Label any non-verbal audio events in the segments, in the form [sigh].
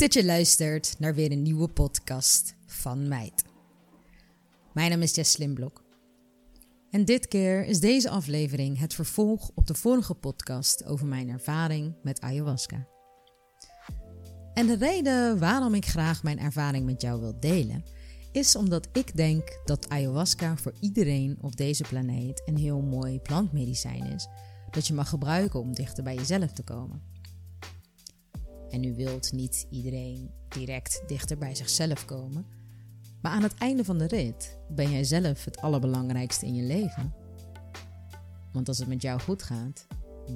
Dat je luistert naar weer een nieuwe podcast van Meid. Mijn naam is Jess Slimblok. En dit keer is deze aflevering het vervolg op de vorige podcast over mijn ervaring met ayahuasca. En de reden waarom ik graag mijn ervaring met jou wil delen, is omdat ik denk dat ayahuasca voor iedereen op deze planeet een heel mooi plantmedicijn is, dat je mag gebruiken om dichter bij jezelf te komen. En nu wilt niet iedereen direct dichter bij zichzelf komen. Maar aan het einde van de rit ben jij zelf het allerbelangrijkste in je leven. Want als het met jou goed gaat,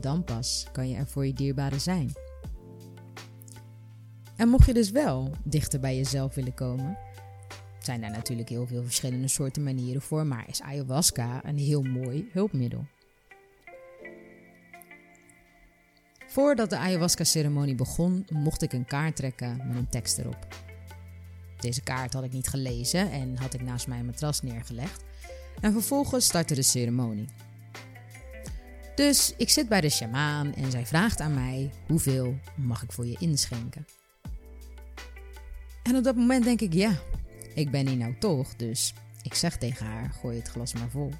dan pas kan je er voor je dierbaren zijn. En mocht je dus wel dichter bij jezelf willen komen, zijn er natuurlijk heel veel verschillende soorten manieren voor, maar is ayahuasca een heel mooi hulpmiddel. Voordat de ayahuasca-ceremonie begon, mocht ik een kaart trekken met een tekst erop. Deze kaart had ik niet gelezen en had ik naast mijn matras neergelegd. En vervolgens startte de ceremonie. Dus ik zit bij de sjamaan en zij vraagt aan mij: hoeveel mag ik voor je inschenken? En op dat moment denk ik: ja, ik ben hier nou toch, dus ik zeg tegen haar: gooi het glas maar vol.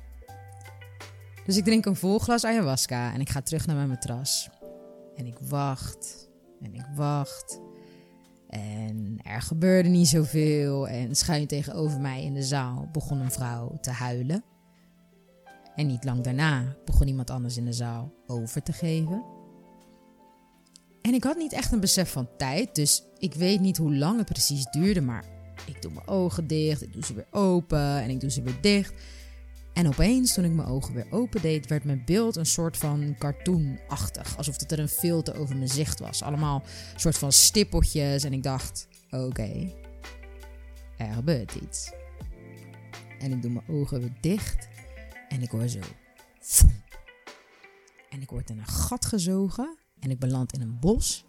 Dus ik drink een vol glas ayahuasca en ik ga terug naar mijn matras. En ik wacht en ik wacht. En er gebeurde niet zoveel. En schuin tegenover mij in de zaal begon een vrouw te huilen. En niet lang daarna begon iemand anders in de zaal over te geven. En ik had niet echt een besef van tijd, dus ik weet niet hoe lang het precies duurde, maar ik doe mijn ogen dicht, ik doe ze weer open en ik doe ze weer dicht. En opeens, toen ik mijn ogen weer opendeed, werd mijn beeld een soort van cartoonachtig. Alsof er een filter over mijn zicht was. Allemaal soort van stippeltjes. En ik dacht, oké, er gebeurt iets. En ik doe mijn ogen weer dicht. En ik hoor zo. En ik word in een gat gezogen. En ik beland in een bos.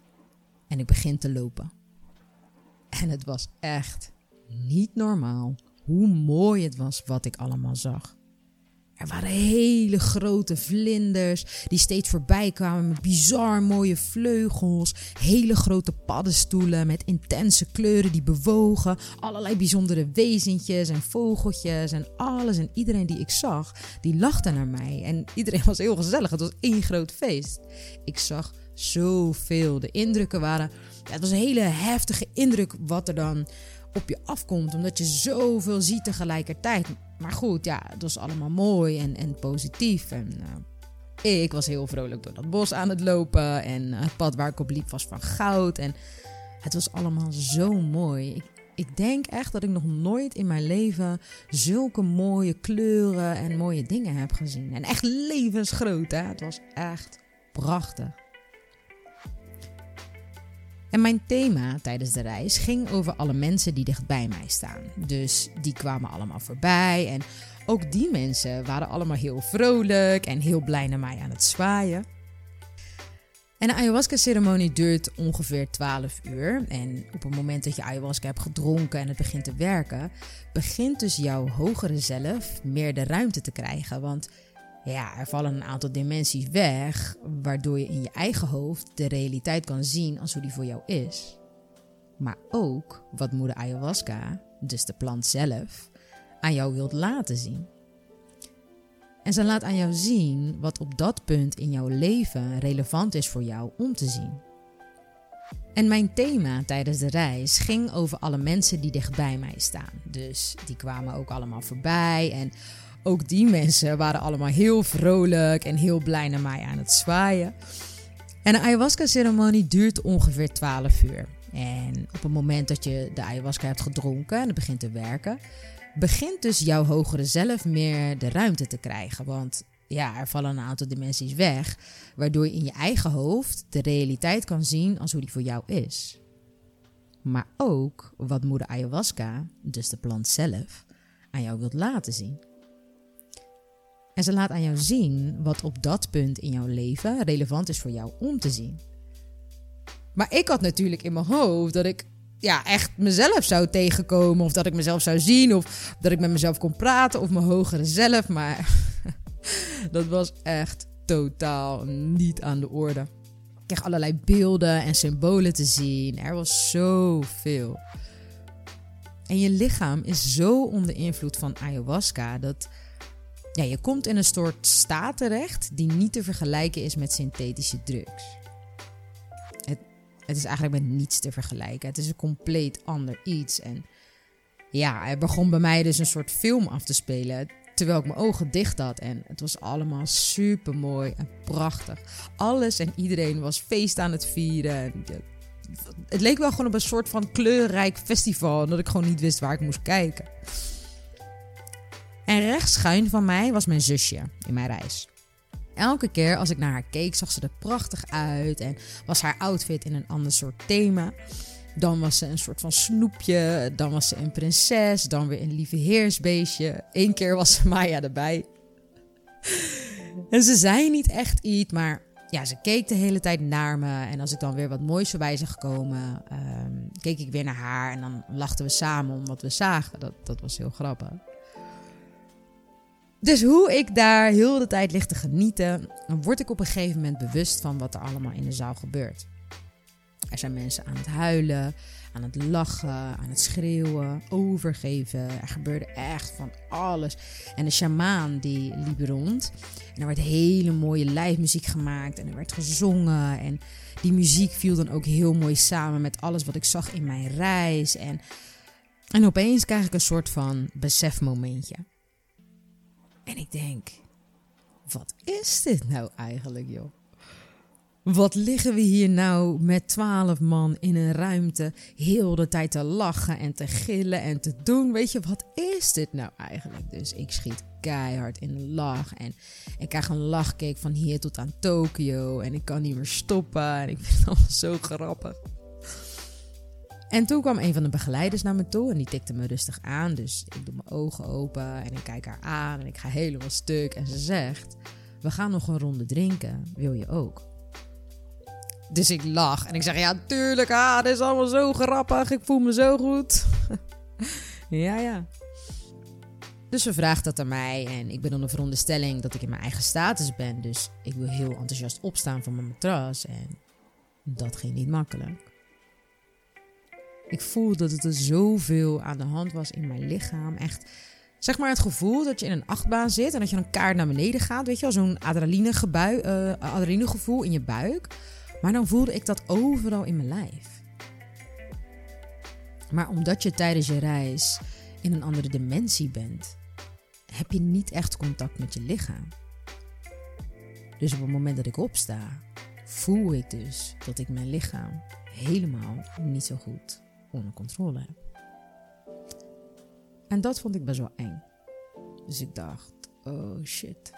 En ik begin te lopen. En het was echt niet normaal hoe mooi het was wat ik allemaal zag. Er waren hele grote vlinders die steeds voorbij kwamen met bizar mooie vleugels. Hele grote paddenstoelen met intense kleuren die bewogen. Allerlei bijzondere wezentjes en vogeltjes en alles. En iedereen die ik zag, die lachte naar mij. En iedereen was heel gezellig. Het was één groot feest. Ik zag zoveel. De indrukken waren... Ja, het was een hele heftige indruk wat er dan op je afkomt. Omdat je zoveel ziet tegelijkertijd. Maar goed, ja, het was allemaal mooi en, en positief. En uh, ik was heel vrolijk door dat bos aan het lopen. En uh, het pad waar ik op liep was van goud. En het was allemaal zo mooi. Ik, ik denk echt dat ik nog nooit in mijn leven zulke mooie kleuren en mooie dingen heb gezien. En echt levensgroot, hè. Het was echt prachtig. En mijn thema tijdens de reis ging over alle mensen die dicht bij mij staan. Dus die kwamen allemaal voorbij en ook die mensen waren allemaal heel vrolijk en heel blij naar mij aan het zwaaien. En de ayahuasca-ceremonie duurt ongeveer 12 uur. En op het moment dat je ayahuasca hebt gedronken en het begint te werken, begint dus jouw hogere zelf meer de ruimte te krijgen. Want ja, er vallen een aantal dimensies weg, waardoor je in je eigen hoofd de realiteit kan zien als hoe die voor jou is. Maar ook wat moeder ayahuasca, dus de plant zelf, aan jou wilt laten zien. En ze laat aan jou zien wat op dat punt in jouw leven relevant is voor jou om te zien. En mijn thema tijdens de reis ging over alle mensen die dichtbij mij staan. Dus die kwamen ook allemaal voorbij en ook die mensen waren allemaal heel vrolijk en heel blij naar mij aan het zwaaien. En de ayahuasca-ceremonie duurt ongeveer 12 uur. En op het moment dat je de ayahuasca hebt gedronken en het begint te werken, begint dus jouw hogere zelf meer de ruimte te krijgen. Want ja, er vallen een aantal dimensies weg, waardoor je in je eigen hoofd de realiteit kan zien als hoe die voor jou is. Maar ook wat moeder ayahuasca, dus de plant zelf, aan jou wilt laten zien. En ze laat aan jou zien wat op dat punt in jouw leven relevant is voor jou om te zien. Maar ik had natuurlijk in mijn hoofd dat ik ja, echt mezelf zou tegenkomen. Of dat ik mezelf zou zien. Of dat ik met mezelf kon praten. Of mijn hogere zelf. Maar [laughs] dat was echt totaal niet aan de orde. kreeg allerlei beelden en symbolen te zien. Er was zoveel. En je lichaam is zo onder invloed van ayahuasca dat ja, je komt in een soort staat terecht die niet te vergelijken is met synthetische drugs. Het, het is eigenlijk met niets te vergelijken. Het is een compleet ander iets. En ja, er begon bij mij dus een soort film af te spelen terwijl ik mijn ogen dicht had. En het was allemaal super mooi en prachtig. Alles en iedereen was feest aan het vieren. Het leek wel gewoon op een soort van kleurrijk festival. Dat ik gewoon niet wist waar ik moest kijken. En rechts schuin van mij was mijn zusje in mijn reis. Elke keer als ik naar haar keek, zag ze er prachtig uit en was haar outfit in een ander soort thema. Dan was ze een soort van snoepje, dan was ze een prinses, dan weer een lieve heersbeestje. Eén keer was ze [laughs] Maya erbij. En ze zei niet echt iets, maar ja, ze keek de hele tijd naar me. En als ik dan weer wat moois voorbij zag komen, ehm, keek ik weer naar haar. En dan lachten we samen om wat we zagen. Dat, dat was heel grappig. Dus hoe ik daar heel de tijd lig te genieten, word ik op een gegeven moment bewust van wat er allemaal in de zaal gebeurt. Er zijn mensen aan het huilen, aan het lachen, aan het schreeuwen, overgeven. Er gebeurde echt van alles. En de shamaan die liep rond. En er werd hele mooie live muziek gemaakt en er werd gezongen. En die muziek viel dan ook heel mooi samen met alles wat ik zag in mijn reis. En, en opeens krijg ik een soort van besefmomentje. En ik denk, wat is dit nou eigenlijk, joh? Wat liggen we hier nou met twaalf man in een ruimte, heel de tijd te lachen en te gillen en te doen? Weet je, wat is dit nou eigenlijk? Dus ik schiet keihard in de lach en ik krijg een lachcake van hier tot aan Tokio en ik kan niet meer stoppen en ik vind allemaal zo grappig. En toen kwam een van de begeleiders naar me toe en die tikte me rustig aan. Dus ik doe mijn ogen open en ik kijk haar aan en ik ga helemaal stuk. En ze zegt: We gaan nog een ronde drinken. Wil je ook? Dus ik lach en ik zeg: Ja, tuurlijk. Ah, dit is allemaal zo grappig. Ik voel me zo goed. [laughs] ja, ja. Dus ze vraagt dat aan mij en ik ben onder veronderstelling dat ik in mijn eigen status ben. Dus ik wil heel enthousiast opstaan van mijn matras en dat ging niet makkelijk. Ik voelde dat er zoveel aan de hand was in mijn lichaam. Echt, zeg maar het gevoel dat je in een achtbaan zit en dat je een kaart naar beneden gaat. Weet je wel, zo'n adrenaline, uh, adrenaline gevoel in je buik. Maar dan voelde ik dat overal in mijn lijf. Maar omdat je tijdens je reis in een andere dimensie bent, heb je niet echt contact met je lichaam. Dus op het moment dat ik opsta, voel ik dus dat ik mijn lichaam helemaal niet zo goed onder controle. En dat vond ik best wel eng. Dus ik dacht, oh shit,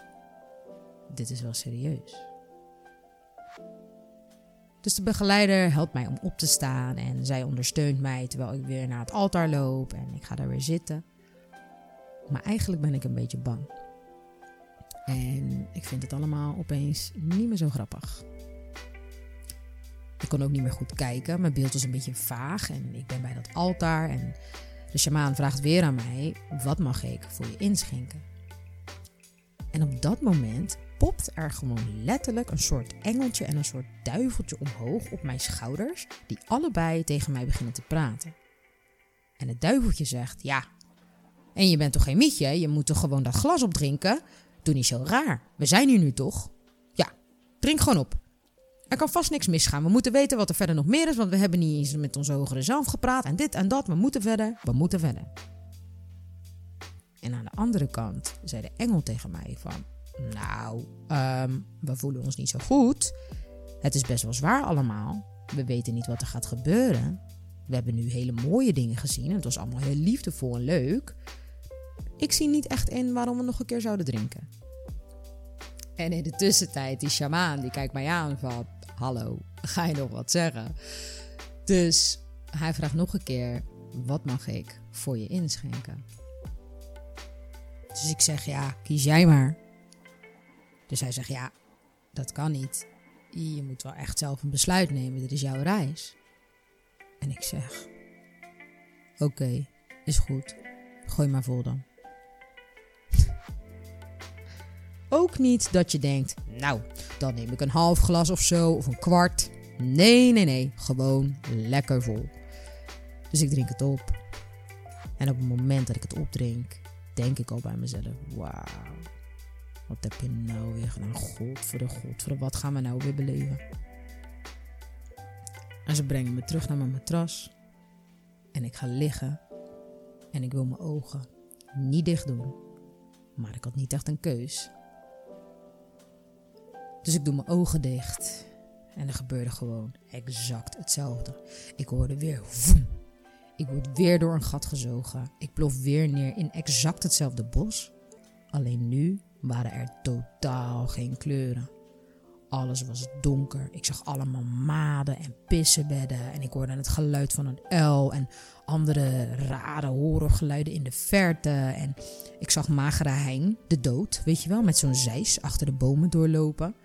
dit is wel serieus. Dus de begeleider helpt mij om op te staan en zij ondersteunt mij terwijl ik weer naar het altaar loop en ik ga daar weer zitten. Maar eigenlijk ben ik een beetje bang. En ik vind het allemaal opeens niet meer zo grappig. Ik kon ook niet meer goed kijken. Mijn beeld was een beetje vaag. En ik ben bij dat altaar. En de shamaan vraagt weer aan mij: wat mag ik voor je inschenken? En op dat moment popt er gewoon letterlijk een soort engeltje en een soort duiveltje omhoog op mijn schouders, die allebei tegen mij beginnen te praten. En het duiveltje zegt: Ja, en je bent toch geen mietje? Je moet toch gewoon dat glas opdrinken? Doe niet zo raar. We zijn hier nu toch? Ja, drink gewoon op. Er kan vast niks misgaan. We moeten weten wat er verder nog meer is, want we hebben niet eens met onze hogere zelf gepraat. En dit en dat. We moeten verder. We moeten verder. En aan de andere kant zei de engel tegen mij van... Nou, um, we voelen ons niet zo goed. Het is best wel zwaar allemaal. We weten niet wat er gaat gebeuren. We hebben nu hele mooie dingen gezien. Het was allemaal heel liefdevol en leuk. Ik zie niet echt in waarom we nog een keer zouden drinken. En in de tussentijd, die shamaan, die kijkt mij aan van hallo, ga je nog wat zeggen? Dus hij vraagt nog een keer, wat mag ik voor je inschenken? Dus ik zeg, ja, kies jij maar. Dus hij zegt, ja, dat kan niet. Je moet wel echt zelf een besluit nemen, dit is jouw reis. En ik zeg, oké, is goed. Gooi maar vol dan. Ook niet dat je denkt, nou, dan neem ik een half glas of zo, of een kwart. Nee, nee, nee, gewoon lekker vol. Dus ik drink het op. En op het moment dat ik het opdrink, denk ik al bij mezelf: wauw, wat heb je nou weer gedaan? God voor de God, voor wat gaan we nou weer beleven? En ze brengen me terug naar mijn matras. En ik ga liggen. En ik wil mijn ogen niet dicht doen. Maar ik had niet echt een keus. Dus ik doe mijn ogen dicht. En er gebeurde gewoon exact hetzelfde. Ik hoorde weer voem. Ik word weer door een gat gezogen. Ik plof weer neer in exact hetzelfde bos. Alleen nu waren er totaal geen kleuren. Alles was donker. Ik zag allemaal maden en pissenbedden. En ik hoorde het geluid van een uil en andere rare horrorgeluiden in de verte. En ik zag magere Hein, de dood, weet je wel, met zo'n zeis achter de bomen doorlopen.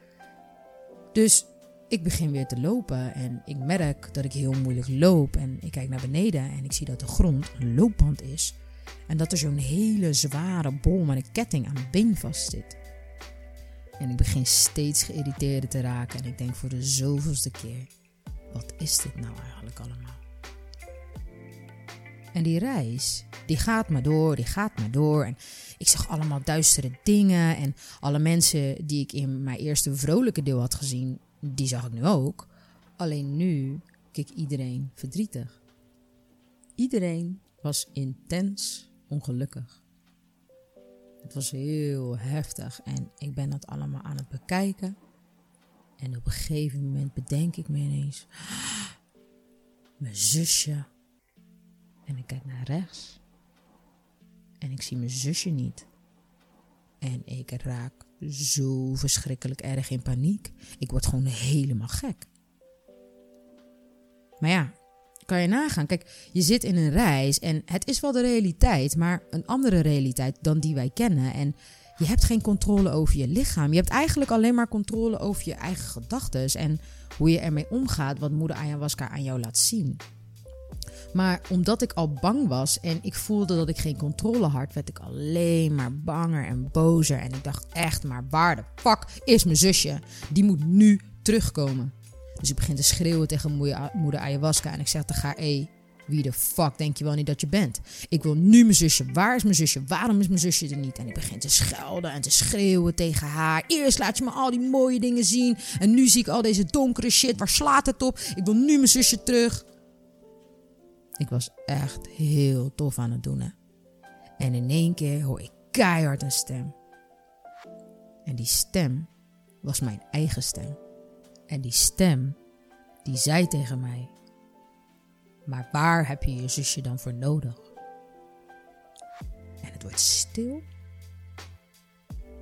Dus ik begin weer te lopen en ik merk dat ik heel moeilijk loop. En ik kijk naar beneden en ik zie dat de grond een loopband is. En dat er zo'n hele zware bol met een ketting aan mijn been vast zit. En ik begin steeds geïrriteerder te raken. En ik denk voor de zoveelste keer: wat is dit nou eigenlijk allemaal? En die reis, die gaat maar door, die gaat maar door. En ik zag allemaal duistere dingen. En alle mensen die ik in mijn eerste vrolijke deel had gezien, die zag ik nu ook. Alleen nu keek iedereen verdrietig. Iedereen was intens ongelukkig. Het was heel heftig en ik ben dat allemaal aan het bekijken. En op een gegeven moment bedenk ik me ineens: mijn zusje. En ik kijk naar rechts en ik zie mijn zusje niet. En ik raak zo verschrikkelijk erg in paniek. Ik word gewoon helemaal gek. Maar ja, kan je nagaan. Kijk, je zit in een reis en het is wel de realiteit, maar een andere realiteit dan die wij kennen. En je hebt geen controle over je lichaam. Je hebt eigenlijk alleen maar controle over je eigen gedachten en hoe je ermee omgaat, wat moeder ayahuasca aan jou laat zien. Maar omdat ik al bang was en ik voelde dat ik geen controle had, werd ik alleen maar banger en bozer. En ik dacht echt, maar waar de fuck is mijn zusje? Die moet nu terugkomen. Dus ik begin te schreeuwen tegen moeder ayahuasca en ik zeg tegen haar, hé, wie de fuck denk je wel niet dat je bent? Ik wil nu mijn zusje. Waar is mijn zusje? Waarom is mijn zusje er niet? En ik begin te schelden en te schreeuwen tegen haar. Eerst laat je me al die mooie dingen zien. En nu zie ik al deze donkere shit. Waar slaat het op? Ik wil nu mijn zusje terug. Ik was echt heel tof aan het doen. Hè? En in één keer hoor ik keihard een stem. En die stem was mijn eigen stem. En die stem, die zei tegen mij: Maar waar heb je je zusje dan voor nodig? En het wordt stil.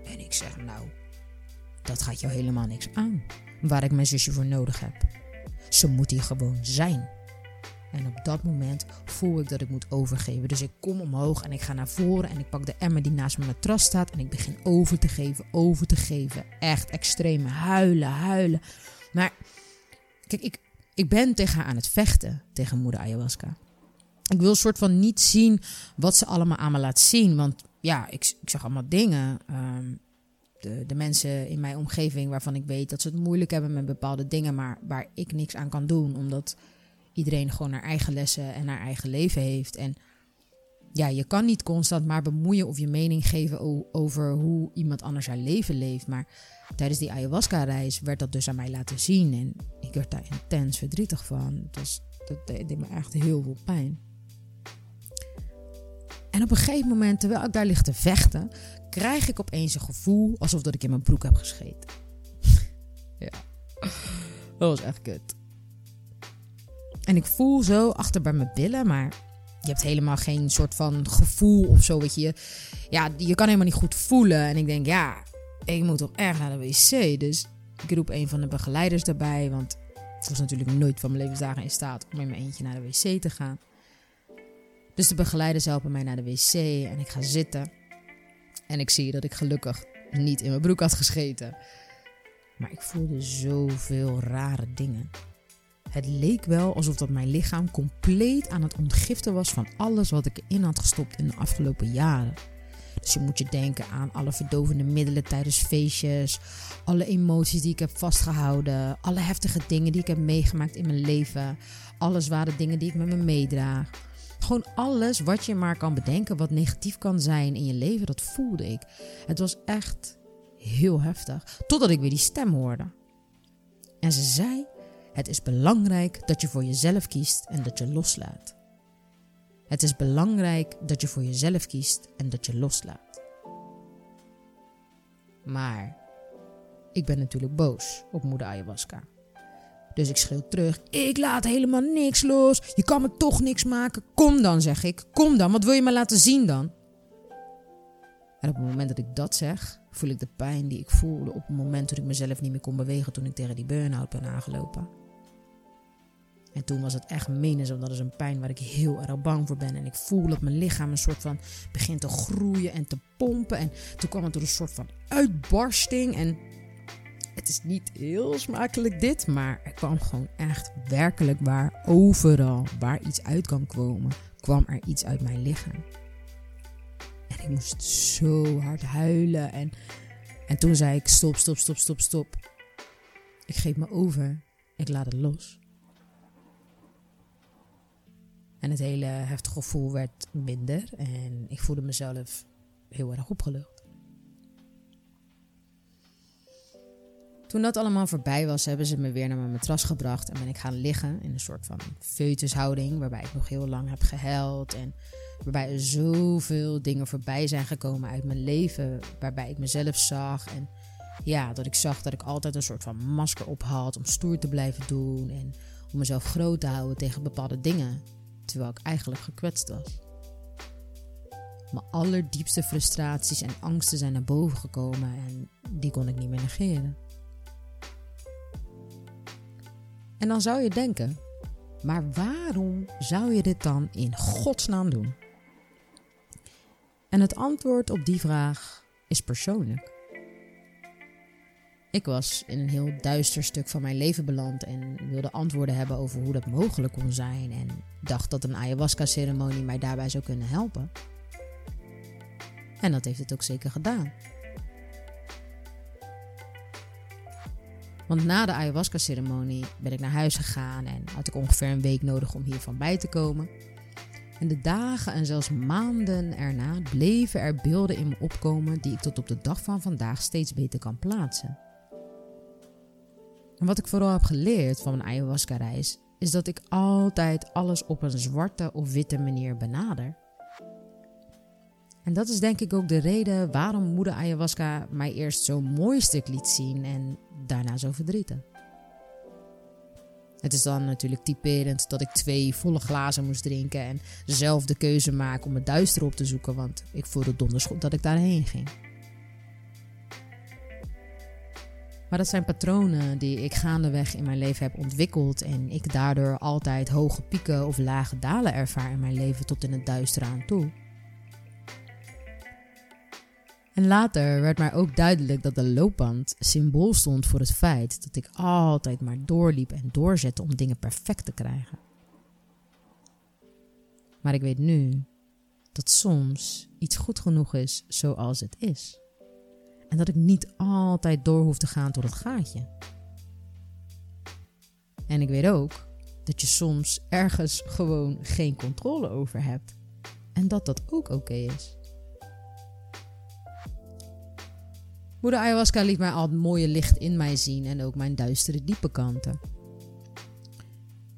En ik zeg: Nou, dat gaat jou helemaal niks aan. Waar ik mijn zusje voor nodig heb. Ze moet hier gewoon zijn. En op dat moment voel ik dat ik moet overgeven. Dus ik kom omhoog en ik ga naar voren en ik pak de emmer die naast mijn matras staat. En ik begin over te geven, over te geven. Echt extreem huilen, huilen. Maar kijk, ik, ik ben tegen haar aan het vechten, tegen moeder ayahuasca. Ik wil soort van niet zien wat ze allemaal aan me laat zien. Want ja, ik, ik zag allemaal dingen. Ehm, de, de mensen in mijn omgeving waarvan ik weet dat ze het moeilijk hebben met bepaalde dingen, maar waar ik niks aan kan doen. Omdat iedereen gewoon haar eigen lessen en haar eigen leven heeft. En ja, je kan niet constant maar bemoeien of je mening geven over hoe iemand anders haar leven leeft. Maar tijdens die ayahuasca-reis werd dat dus aan mij laten zien. En ik werd daar intens verdrietig van. Dus dat deed me echt heel veel pijn. En op een gegeven moment, terwijl ik daar lig te vechten, krijg ik opeens een gevoel alsof dat ik in mijn broek heb gescheten. [laughs] ja, dat was echt kut. En ik voel zo achter bij mijn billen, maar je hebt helemaal geen soort van gevoel of zo. Weet je. Ja, je kan helemaal niet goed voelen. En ik denk, ja, ik moet toch erg naar de wc. Dus ik roep een van de begeleiders daarbij. Want ik was natuurlijk nooit van mijn levensdagen in staat om in mijn eentje naar de wc te gaan. Dus de begeleiders helpen mij naar de wc en ik ga zitten. En ik zie dat ik gelukkig niet in mijn broek had gescheten. Maar ik voelde zoveel rare dingen. Het leek wel alsof dat mijn lichaam compleet aan het ontgiften was van alles wat ik erin had gestopt in de afgelopen jaren. Dus je moet je denken aan alle verdovende middelen tijdens feestjes, alle emoties die ik heb vastgehouden, alle heftige dingen die ik heb meegemaakt in mijn leven, alle zware dingen die ik met me meedraag. Gewoon alles wat je maar kan bedenken wat negatief kan zijn in je leven, dat voelde ik. Het was echt heel heftig. Totdat ik weer die stem hoorde. En ze zei: Het is belangrijk dat je voor jezelf kiest en dat je loslaat. Het is belangrijk dat je voor jezelf kiest en dat je loslaat. Maar ik ben natuurlijk boos op moeder ayahuasca. Dus ik schreeuw terug: Ik laat helemaal niks los. Je kan me toch niks maken. Kom dan, zeg ik. Kom dan. Wat wil je me laten zien dan? En op het moment dat ik dat zeg, voel ik de pijn die ik voelde op het moment dat ik mezelf niet meer kon bewegen toen ik tegen die burn-out ben aangelopen. En toen was het echt menens, want dat is een pijn waar ik heel erg bang voor ben. En ik voel dat mijn lichaam een soort van begint te groeien en te pompen. En toen kwam het door een soort van uitbarsting. En het is niet heel smakelijk dit, maar er kwam gewoon echt werkelijk waar overal waar iets uit kan komen, kwam er iets uit mijn lichaam. En ik moest zo hard huilen. En, en toen zei ik: stop, stop, stop, stop, stop. Ik geef me over. Ik laat het los. En het hele heftige gevoel werd minder en ik voelde mezelf heel erg opgelucht. Toen dat allemaal voorbij was, hebben ze me weer naar mijn matras gebracht en ben ik gaan liggen in een soort van foetushouding, waarbij ik nog heel lang heb gehuild en waarbij er zoveel dingen voorbij zijn gekomen uit mijn leven, waarbij ik mezelf zag en ja, dat ik zag dat ik altijd een soort van masker op had om stoer te blijven doen en om mezelf groot te houden tegen bepaalde dingen terwijl ik eigenlijk gekwetst was. Mijn allerdiepste frustraties en angsten zijn naar boven gekomen en die kon ik niet meer negeren. En dan zou je denken, maar waarom zou je dit dan in godsnaam doen? En het antwoord op die vraag is persoonlijk. Ik was in een heel duister stuk van mijn leven beland en wilde antwoorden hebben over hoe dat mogelijk kon zijn en dacht dat een ayahuasca-ceremonie mij daarbij zou kunnen helpen. En dat heeft het ook zeker gedaan. Want na de ayahuasca-ceremonie ben ik naar huis gegaan en had ik ongeveer een week nodig om hiervan bij te komen. En de dagen en zelfs maanden erna bleven er beelden in me opkomen die ik tot op de dag van vandaag steeds beter kan plaatsen. Wat ik vooral heb geleerd van mijn ayahuasca-reis is dat ik altijd alles op een zwarte of witte manier benader. En dat is denk ik ook de reden waarom moeder ayahuasca mij eerst zo'n mooi stuk liet zien en daarna zo verdrietig. Het is dan natuurlijk typerend dat ik twee volle glazen moest drinken en zelf de keuze maken om het duister op te zoeken, want ik voelde donders goed dat ik daarheen ging. Maar dat zijn patronen die ik gaandeweg in mijn leven heb ontwikkeld en ik daardoor altijd hoge pieken of lage dalen ervaar in mijn leven tot in het duister aan toe. En later werd mij ook duidelijk dat de loopband symbool stond voor het feit dat ik altijd maar doorliep en doorzette om dingen perfect te krijgen. Maar ik weet nu dat soms iets goed genoeg is zoals het is. En dat ik niet altijd door hoef te gaan tot het gaatje. En ik weet ook dat je soms ergens gewoon geen controle over hebt. En dat dat ook oké is. Moeder ayahuasca liet mij al het mooie licht in mij zien en ook mijn duistere diepe kanten.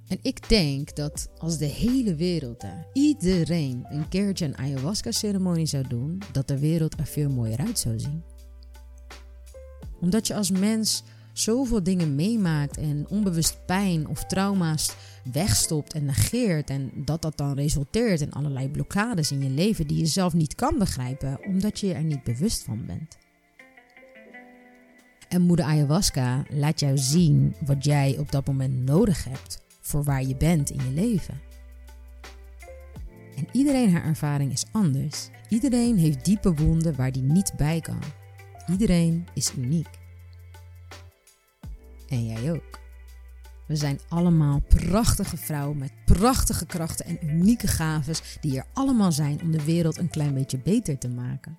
En ik denk dat als de hele wereld, iedereen een keertje een ayahuasca-ceremonie zou doen, dat de wereld er veel mooier uit zou zien omdat je als mens zoveel dingen meemaakt en onbewust pijn of trauma's wegstopt en negeert. En dat dat dan resulteert in allerlei blokkades in je leven die je zelf niet kan begrijpen, omdat je er niet bewust van bent. En moeder ayahuasca laat jou zien wat jij op dat moment nodig hebt voor waar je bent in je leven. En iedereen haar ervaring is anders. Iedereen heeft diepe wonden waar die niet bij kan. Iedereen is uniek. En jij ook. We zijn allemaal prachtige vrouwen met prachtige krachten en unieke gaves die er allemaal zijn om de wereld een klein beetje beter te maken.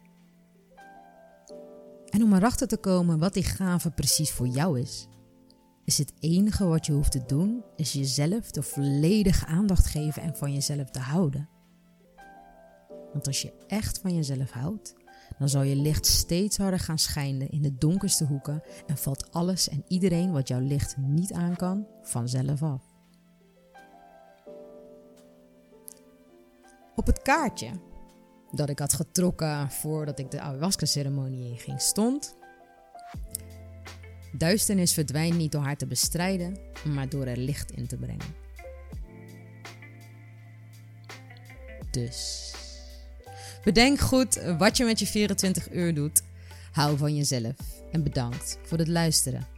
En om erachter te komen wat die gave precies voor jou is, is het enige wat je hoeft te doen, is jezelf de volledige aandacht geven en van jezelf te houden. Want als je echt van jezelf houdt, dan zal je licht steeds harder gaan schijnen in de donkerste hoeken en valt alles en iedereen wat jouw licht niet aan kan, vanzelf af. Op het kaartje dat ik had getrokken voordat ik de ayahuasca-ceremonie inging stond. Duisternis verdwijnt niet door haar te bestrijden, maar door er licht in te brengen. Dus bedenk goed wat je met je 24 uur doet. Hou van jezelf en bedankt voor het luisteren.